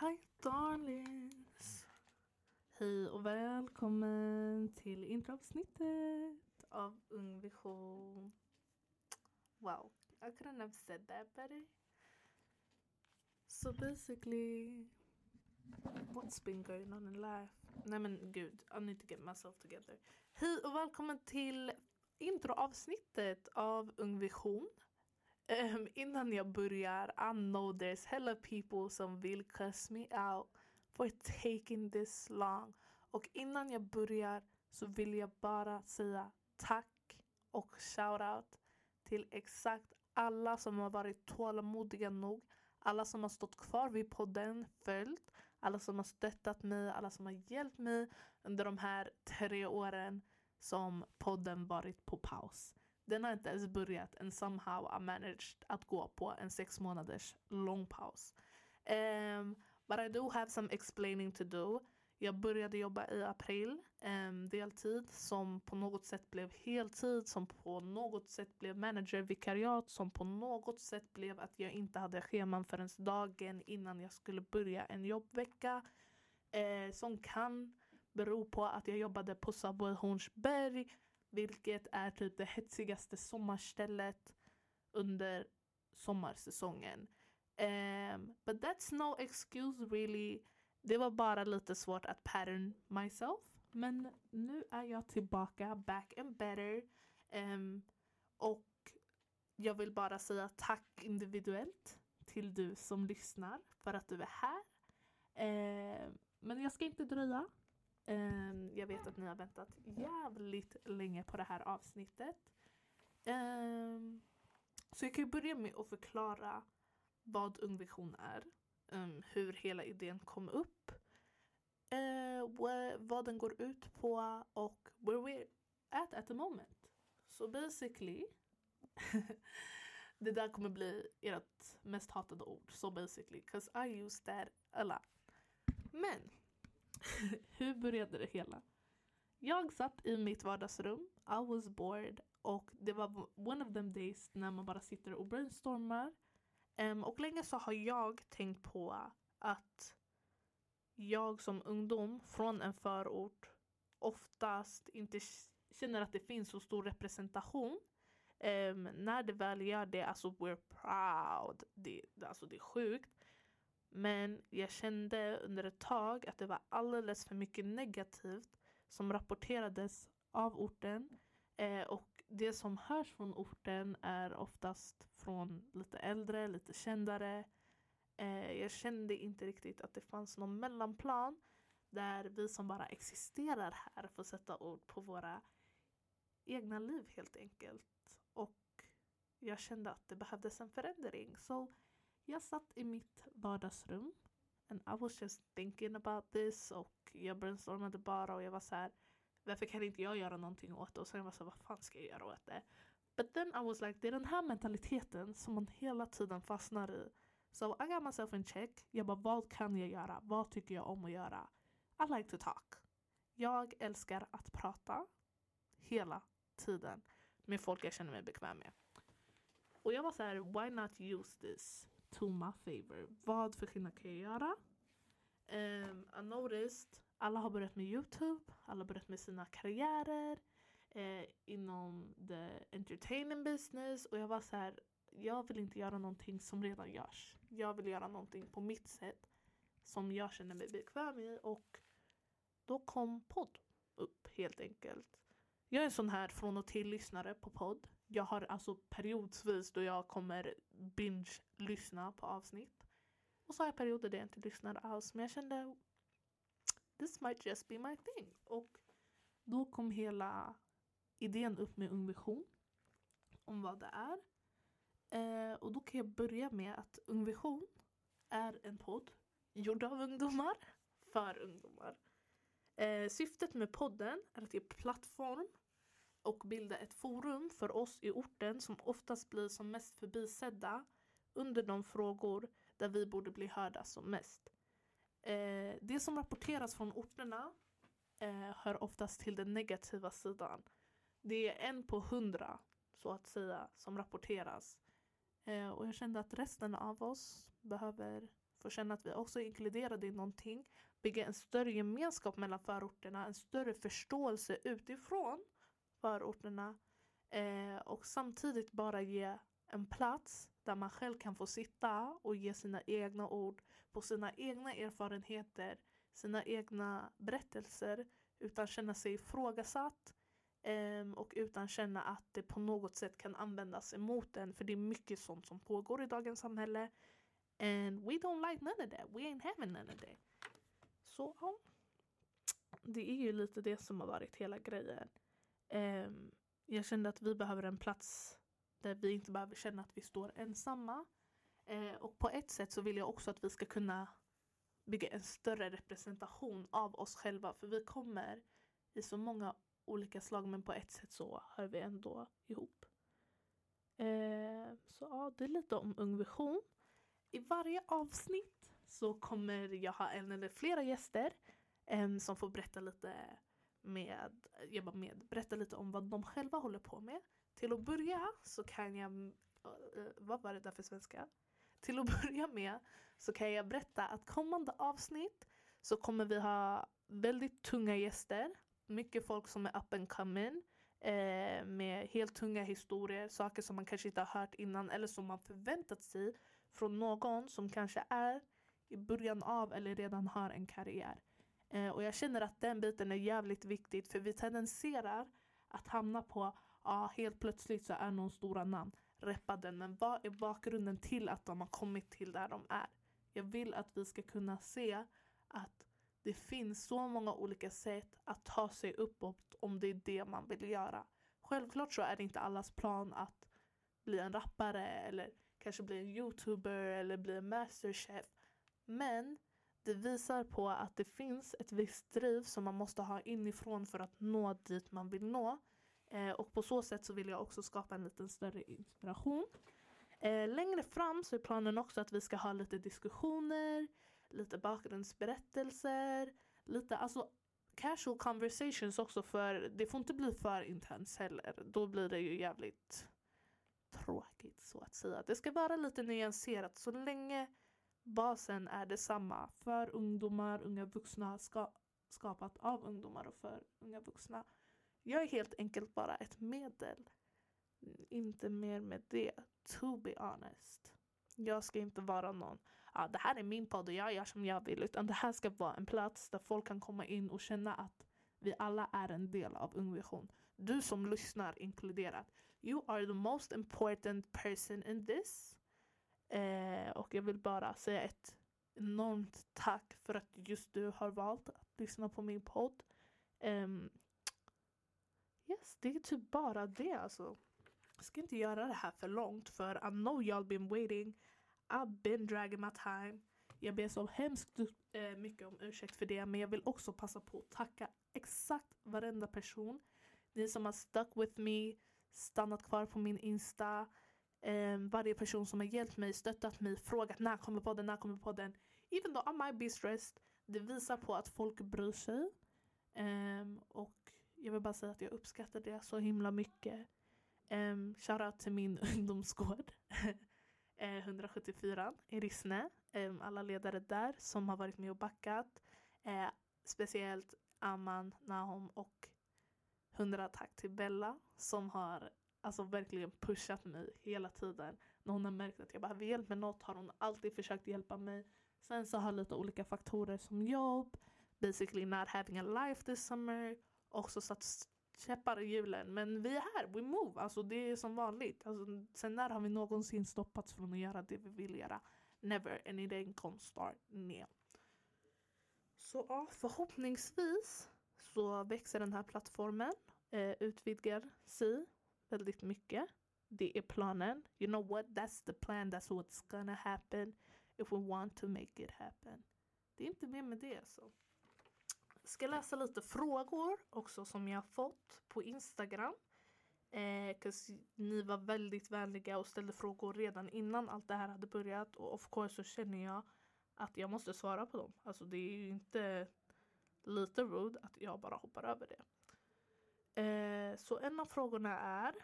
Hi darlings! Hej och välkommen till introavsnittet av Ung Vision. Wow, I couldn't have said that better. So basically, what's been going on in life? Nej men gud, I need to get myself together. Hej och välkommen till introavsnittet av Ung Vision. Um, innan jag börjar, I know there's hella people som vill cuss me out for taking this long. Och innan jag börjar så vill jag bara säga tack och shout-out till exakt alla som har varit tålmodiga nog. Alla som har stått kvar vid podden, följt, alla som har stöttat mig, alla som har hjälpt mig under de här tre åren som podden varit på paus. Den har inte ens börjat and somehow I managed att gå på en sex månaders lång paus. Um, but I do have some explaining to do. Jag började jobba i april, um, deltid, som på något sätt blev heltid, som på något sätt blev managervikariat, som på något sätt blev att jag inte hade scheman förrän dagen innan jag skulle börja en jobbvecka. Uh, som kan bero på att jag jobbade på Subway Hornsberg vilket är typ det hetsigaste sommarstället under sommarsäsongen. Um, but that's no excuse really. Det var bara lite svårt att pattern myself. Men nu är jag tillbaka, back and better. Um, och jag vill bara säga tack individuellt till du som lyssnar för att du är här. Um, men jag ska inte dröja. Um, jag vet att ni har väntat jävligt länge på det här avsnittet. Um, så jag kan ju börja med att förklara vad Ung Vision är. Um, hur hela idén kom upp. Uh, vad den går ut på och where we're at at the moment. Så so basically det där kommer bli ert mest hatade ord. So basically, cause I use that a lot. Men Hur började det hela? Jag satt i mitt vardagsrum, I was bored och det var one of them days när man bara sitter och brainstormar. Um, och länge så har jag tänkt på att jag som ungdom från en förort oftast inte känner att det finns så stor representation. Um, när det väl gör det, alltså we're proud. Det, alltså det är sjukt. Men jag kände under ett tag att det var alldeles för mycket negativt som rapporterades av orten. Eh, och det som hörs från orten är oftast från lite äldre, lite kändare. Eh, jag kände inte riktigt att det fanns någon mellanplan där vi som bara existerar här får sätta ord på våra egna liv helt enkelt. Och jag kände att det behövdes en förändring. Så jag satt i mitt vardagsrum and I was just thinking about this och jag brainstormade bara och jag var så här varför kan inte jag göra någonting åt det? Och sen var jag så här, vad fan ska jag göra åt det? But then I was like, det är den här mentaliteten som man hela tiden fastnar i. So I got myself in check. Jag bara, vad kan jag göra? Vad tycker jag om att göra? I like to talk. Jag älskar att prata hela tiden med folk jag känner mig bekväm med. Och jag var så här, why not use this? To my favor. Vad för skillnad kan jag göra? Um, I noticed alla har börjat med Youtube, alla har börjat med sina karriärer eh, inom the entertainment business och jag var så här, jag vill inte göra någonting som redan görs. Jag vill göra någonting på mitt sätt som jag känner mig bekväm i och då kom podd upp helt enkelt. Jag är en sån här från och till lyssnare på podd. Jag har alltså periodsvis då jag kommer binge-lyssna på avsnitt. Och så har jag perioder där jag inte lyssnar alls. Men jag kände this might just be my thing. Och då kom hela idén upp med Ung Vision. Om vad det är. Eh, och då kan jag börja med att Ung Vision är en podd gjord av ungdomar för ungdomar. Eh, syftet med podden är att ge plattform och bilda ett forum för oss i orten som oftast blir som mest förbisedda under de frågor där vi borde bli hörda som mest. Eh, det som rapporteras från orterna eh, hör oftast till den negativa sidan. Det är en på hundra, så att säga, som rapporteras. Eh, och jag kände att resten av oss behöver få känna att vi också är inkluderade i någonting, bygga en större gemenskap mellan förorterna, en större förståelse utifrån förorterna eh, och samtidigt bara ge en plats där man själv kan få sitta och ge sina egna ord på sina egna erfarenheter, sina egna berättelser utan känna sig ifrågasatt eh, och utan känna att det på något sätt kan användas emot en för det är mycket sånt som pågår i dagens samhälle and we don't like none of that, we ain't having none of that. Så ja, det är ju lite det som har varit hela grejen. Ehm, jag kände att vi behöver en plats där vi inte behöver känna att vi står ensamma. Eh, och på ett sätt så vill jag också att vi ska kunna bygga en större representation av oss själva för vi kommer i så många olika slag men på ett sätt så hör vi ändå ihop. Eh, så ja, det är lite om Ung Vision. I varje avsnitt så kommer jag ha en eller flera gäster eh, som får berätta lite med, jobba med, berätta lite om vad de själva håller på med. Till att börja så kan jag, eh, eh, vad var det där för svenska? Till att börja med så kan jag berätta att kommande avsnitt så kommer vi ha väldigt tunga gäster. Mycket folk som är up and coming. Eh, med helt tunga historier, saker som man kanske inte har hört innan eller som man förväntat sig från någon som kanske är i början av eller redan har en karriär. Eh, och jag känner att den biten är jävligt viktigt för vi tendenserar att hamna på, ja helt plötsligt så är någon stora namn, reppa den. Men vad är bakgrunden till att de har kommit till där de är? Jag vill att vi ska kunna se att det finns så många olika sätt att ta sig uppåt om det är det man vill göra. Självklart så är det inte allas plan att bli en rappare eller kanske bli en youtuber eller bli en masterchef. Men det visar på att det finns ett visst driv som man måste ha inifrån för att nå dit man vill nå. Eh, och på så sätt så vill jag också skapa en lite större inspiration. Eh, längre fram så är planen också att vi ska ha lite diskussioner, lite bakgrundsberättelser, lite alltså casual conversations också för det får inte bli för intens heller. Då blir det ju jävligt tråkigt så att säga. Det ska vara lite nyanserat så länge basen är detsamma för ungdomar, unga vuxna, ska, skapat av ungdomar och för unga vuxna. Jag är helt enkelt bara ett medel. Inte mer med det, to be honest. Jag ska inte vara någon, ah, det här är min podd och jag gör som jag vill. Utan det här ska vara en plats där folk kan komma in och känna att vi alla är en del av Ung Vision. Du som lyssnar inkluderat. You are the most important person in this. Eh, och jag vill bara säga ett enormt tack för att just du har valt att lyssna på min podd. Um, yes, det är typ bara det alltså. Jag ska inte göra det här för långt för I know y'all been waiting. I've been dragging my time. Jag ber så hemskt eh, mycket om ursäkt för det men jag vill också passa på att tacka exakt varenda person. Ni som har stuck with me, stannat kvar på min Insta, eh, varje person som har hjälpt mig, stöttat mig, frågat när kommer podden, när kommer podden. Even though I might be stressed, det visar på att folk bryr sig. Eh, och jag vill bara säga att jag uppskattar det så himla mycket. Um, Shoutout till min ungdomsgård. Eh, 174 i Rissne. Um, alla ledare där som har varit med och backat. Uh, speciellt Aman, Nahom och 100 tack till Bella som har alltså verkligen pushat mig hela tiden. När hon har märkt att jag behöver hjälp med något har hon alltid försökt hjälpa mig. Sen så har lite olika faktorer som jobb, basically not having a life this summer, också satt käppar i hjulen. Men vi är här, we move, alltså det är som vanligt. Alltså, sen när har vi någonsin stoppats från att göra det vi vill göra? Never, and it ain't gonna start now. Så ja, förhoppningsvis så växer den här plattformen, eh, utvidgar sig väldigt mycket. Det är planen. You know what? That's the plan. That's what's gonna happen if we want to make it happen. Det är inte mer med det alltså. Jag ska läsa lite frågor också som jag fått på Instagram. Eh, ni var väldigt vänliga och ställde frågor redan innan allt det här hade börjat och of course så känner jag att jag måste svara på dem. Alltså det är ju inte lite rude att jag bara hoppar över det. Eh, så en av frågorna är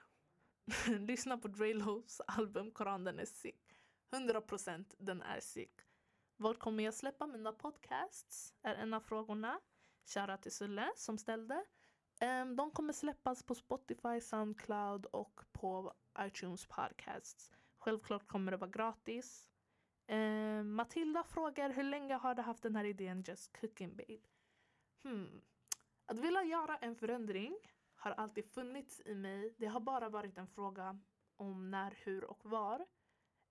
Lyssna på Draylos album Koran den är sick. 100% den är sick. Var kommer jag släppa mina podcasts? Är en av frågorna. Shoutout till Sulle som ställde. Um, de kommer släppas på Spotify, Soundcloud och på iTunes podcasts. Självklart kommer det vara gratis. Um, Matilda frågar hur länge har du haft den här idén Just Cooking Babe? Hmm. Att vilja göra en förändring har alltid funnits i mig. Det har bara varit en fråga om när, hur och var.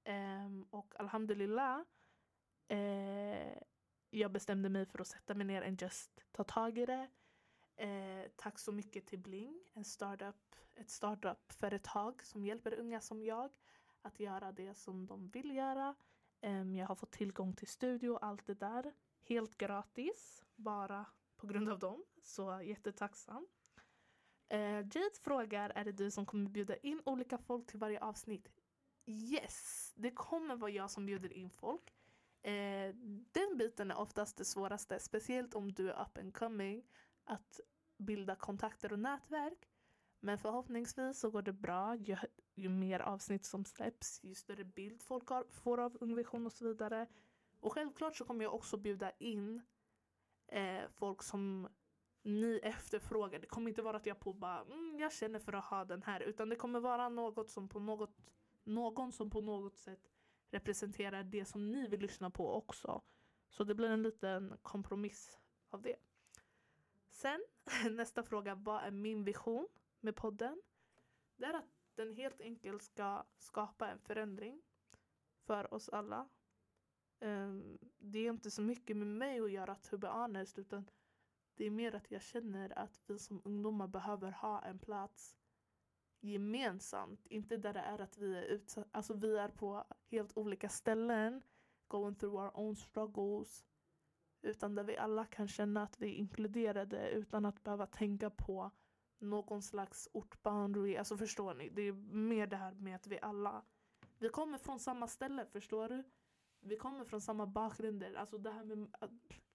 Um, och alhamdulillah uh, jag bestämde mig för att sätta mig ner och just ta tag i det. Uh, tack så mycket till Bling, en startup, ett startup-företag som hjälper unga som jag att göra det som de vill göra. Um, jag har fått tillgång till studio och allt det där helt gratis, bara på grund av dem. Så jättetacksam. Eh, Jade frågar, är det du som kommer bjuda in olika folk till varje avsnitt? Yes, det kommer vara jag som bjuder in folk. Eh, den biten är oftast det svåraste, speciellt om du är up and coming, att bilda kontakter och nätverk. Men förhoppningsvis så går det bra. Ju, ju mer avsnitt som släpps, ju större bild folk har, får av Ung Vision och så vidare. Och självklart så kommer jag också bjuda in eh, folk som ni efterfrågar. Det kommer inte vara att jag på bara, mm, jag känner för att ha den här, utan det kommer vara något som på något, någon som på något sätt representerar det som ni vill lyssna på också. Så det blir en liten kompromiss av det. Sen nästa fråga, vad är min vision med podden? Det är att den helt enkelt ska skapa en förändring för oss alla. Ehm, det är inte så mycket med mig att göra, to be honest, utan det är mer att jag känner att vi som ungdomar behöver ha en plats gemensamt. Inte där det är att vi är utsatta, alltså vi är på helt olika ställen, going through our own struggles. Utan där vi alla kan känna att vi är inkluderade utan att behöva tänka på någon slags ortboundary. Alltså förstår ni? Det är mer det här med att vi alla, vi kommer från samma ställe, förstår du? Vi kommer från samma bakgrunder. Alltså det här med,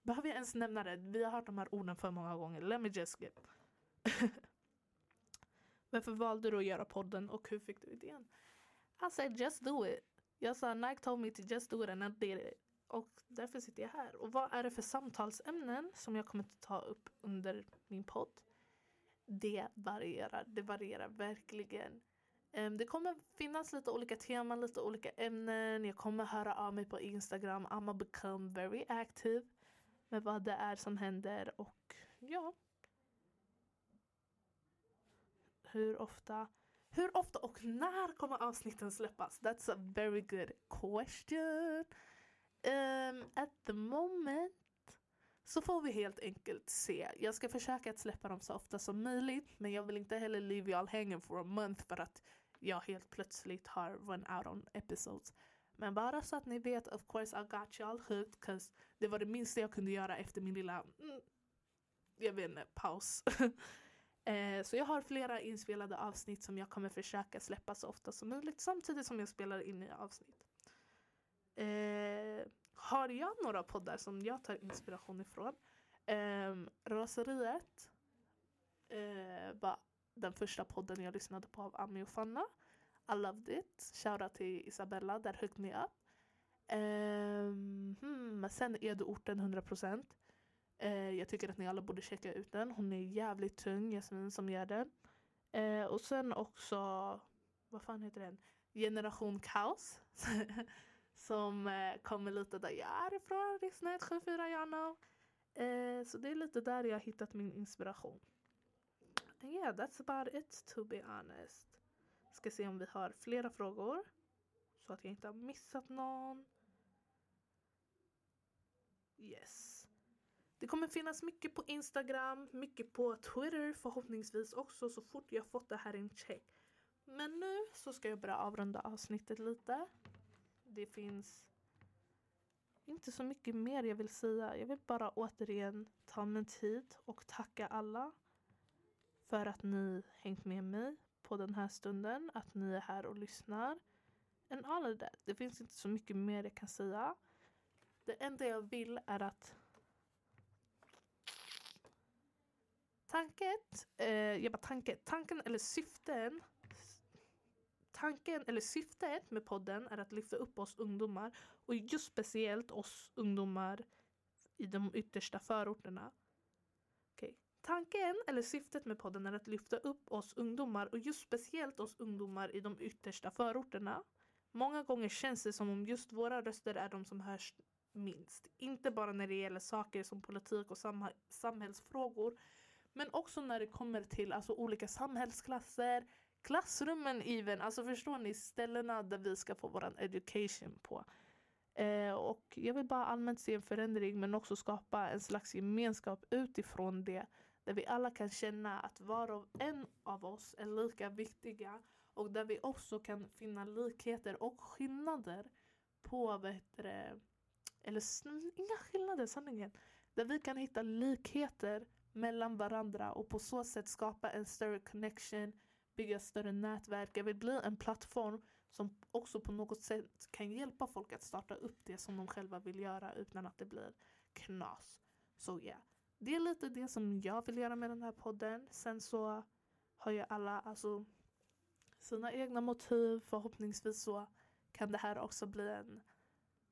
behöver jag ens nämna det? Vi har hört de här orden för många gånger. Let me just skip. Varför valde du att göra podden och hur fick du idén? I said just do it. Jag sa Nike told me to just do it and I did it. Och därför sitter jag här. Och vad är det för samtalsämnen som jag kommer att ta upp under min podd? Det varierar. Det varierar verkligen. Ehm, det kommer finnas lite olika teman, lite olika ämnen. Jag kommer höra av mig på Instagram. I'm become very active med vad det är som händer och ja, hur ofta? Hur ofta och när kommer avsnitten släppas? That's a very good question. Um, at the moment så får vi helt enkelt se. Jag ska försöka att släppa dem så ofta som möjligt men jag vill inte heller leave you all hanging for a month för att jag helt plötsligt har run out on episodes. Men bara så att ni vet, of course I got y'all hooked cause det var det minsta jag kunde göra efter min lilla, mm, jag vet inte, paus. Eh, så jag har flera inspelade avsnitt som jag kommer försöka släppa så ofta som möjligt samtidigt som jag spelar in nya avsnitt. Eh, har jag några poddar som jag tar inspiration ifrån? Eh, Raseriet eh, var den första podden jag lyssnade på av Ami och Fanna. I loved it. Shoutout till Isabella, där högg ni upp. Um, hmm, sen är du orten 100%. Uh, eh, jag tycker att ni alla borde checka ut den. Hon är jävligt tung, Jasmin som gör den. Uh, och sen också, vad fan heter den? Generation Kaos. som uh, kommer lite där jag är ifrån, Rissne 174 jag Uh, så det är lite där jag har hittat min inspiration. And yeah, that's about it to be honest. Ska se om vi har flera frågor. Så att jag inte har missat någon. Yes. Det kommer finnas mycket på Instagram, mycket på Twitter förhoppningsvis också så fort jag fått det här in check. Men nu så ska jag börja avrunda avsnittet lite. Det finns inte så mycket mer jag vill säga. Jag vill bara återigen ta min tid och tacka alla för att ni hängt med mig på den här stunden, att ni är här och lyssnar. And all of that. Det finns inte så mycket mer jag kan säga. Det enda jag vill är att Tanket, eh, jag bara tanke, tanken eller syften tanken, eller syftet med podden är att lyfta upp oss ungdomar och just speciellt oss ungdomar i de yttersta förorterna. Tanken eller syftet med podden är att lyfta upp oss ungdomar och just speciellt oss ungdomar i de yttersta förorterna. Många gånger känns det som om just våra röster är de som hörs minst. Inte bara när det gäller saker som politik och sam samhällsfrågor men också när det kommer till alltså, olika samhällsklasser, klassrummen even. Alltså förstår ni ställena där vi ska få vår education på. Eh, och jag vill bara allmänt se en förändring men också skapa en slags gemenskap utifrån det. Där vi alla kan känna att var och en av oss är lika viktiga och där vi också kan finna likheter och skillnader på, vad heter det, eller inga skillnader sanningen. Där vi kan hitta likheter mellan varandra och på så sätt skapa en större connection, bygga större nätverk. Jag vill bli en plattform som också på något sätt kan hjälpa folk att starta upp det som de själva vill göra utan att det blir knas. Så ja, yeah det är lite det som jag vill göra med den här podden. Sen så har ju alla alltså sina egna motiv. Förhoppningsvis så kan det här också bli en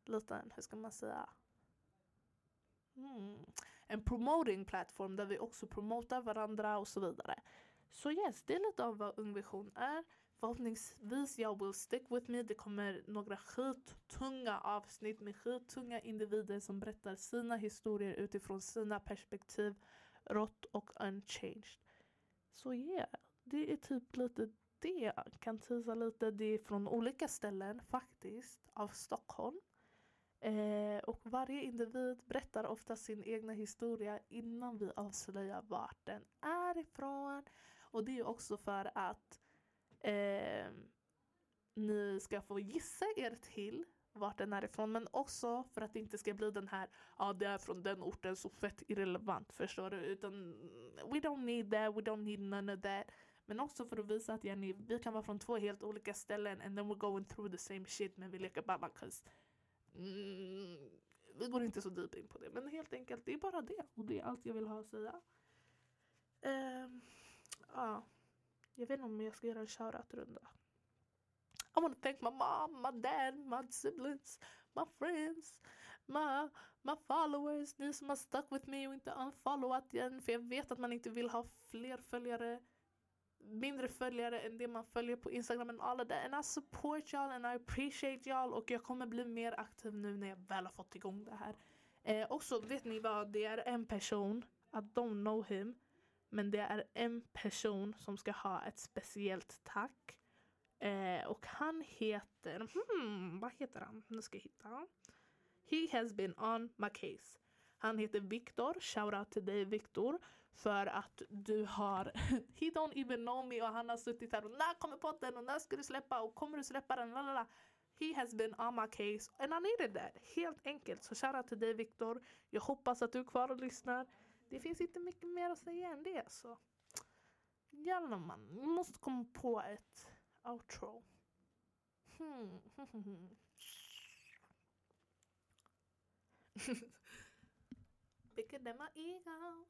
liten, hur ska man säga, mm, en promoting plattform där vi också promotar varandra och så vidare. Så yes, det är lite av vad Ung Vision är. Förhoppningsvis jag will stick with me. Det kommer några skittunga avsnitt med skittunga individer som berättar sina historier utifrån sina perspektiv. Rått och unchanged. Så yeah, det är typ lite det. jag Kan tisa lite. Det är från olika ställen faktiskt av Stockholm. Eh, och varje individ berättar ofta sin egna historia innan vi avslöjar vart den är ifrån. Och det är också för att eh, ni ska få gissa er till vart den är ifrån men också för att det inte ska bli den här ja ah, det är från den orten så fett irrelevant förstår du utan we don't need that, we don't need none of that men också för att visa att yani, vi kan vara från två helt olika ställen and then we're going through the same shit men vi leker bara cause mm, vi går inte så deep in på det men helt enkelt det är bara det och det är allt jag vill ha att säga. Um, ja. Jag vet inte om jag ska göra en shoutout-runda. I want to thank my mom, my dad, my siblings, my friends, my, my followers, ni som har stuck with me och inte unfollowat igen. För jag vet att man inte vill ha fler följare, mindre följare än det man följer på Instagram and all of that. And I support y'all and I appreciate y'all och jag kommer bli mer aktiv nu när jag väl har fått igång det här. Eh, också, vet ni vad? Det är en person, I don't know him, men det är en person som ska ha ett speciellt tack. Eh, och han heter, hmm, vad heter han? Nu ska jag hitta. He has been on my case. Han heter Viktor, shoutout till dig Viktor. För att du har, he don't even know me och han har suttit här och när kommer podden och när ska du släppa och kommer du släppa den? Lalala. He has been on my case and I needed that. Helt enkelt. Så shoutout till dig Viktor. Jag hoppas att du är kvar och lyssnar det finns inte mycket mer att säga än det så. Jävlar man, vi måste komma på ett outro. Hmm. bigger than my ego.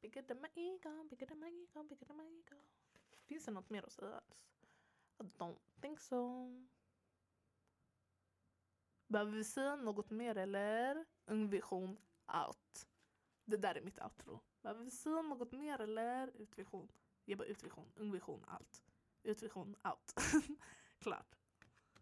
Bigger than my ego, bigger than my ego, bigger than my ego. Finns det något mer att säga alls? I don't think so. Behöver vi säga något mer eller? Ungvision out. Det där är mitt outro. Behöver vi säga något mer eller? Utvision. Jag bara utvision, ungvision, allt. Utvision, out. Klart.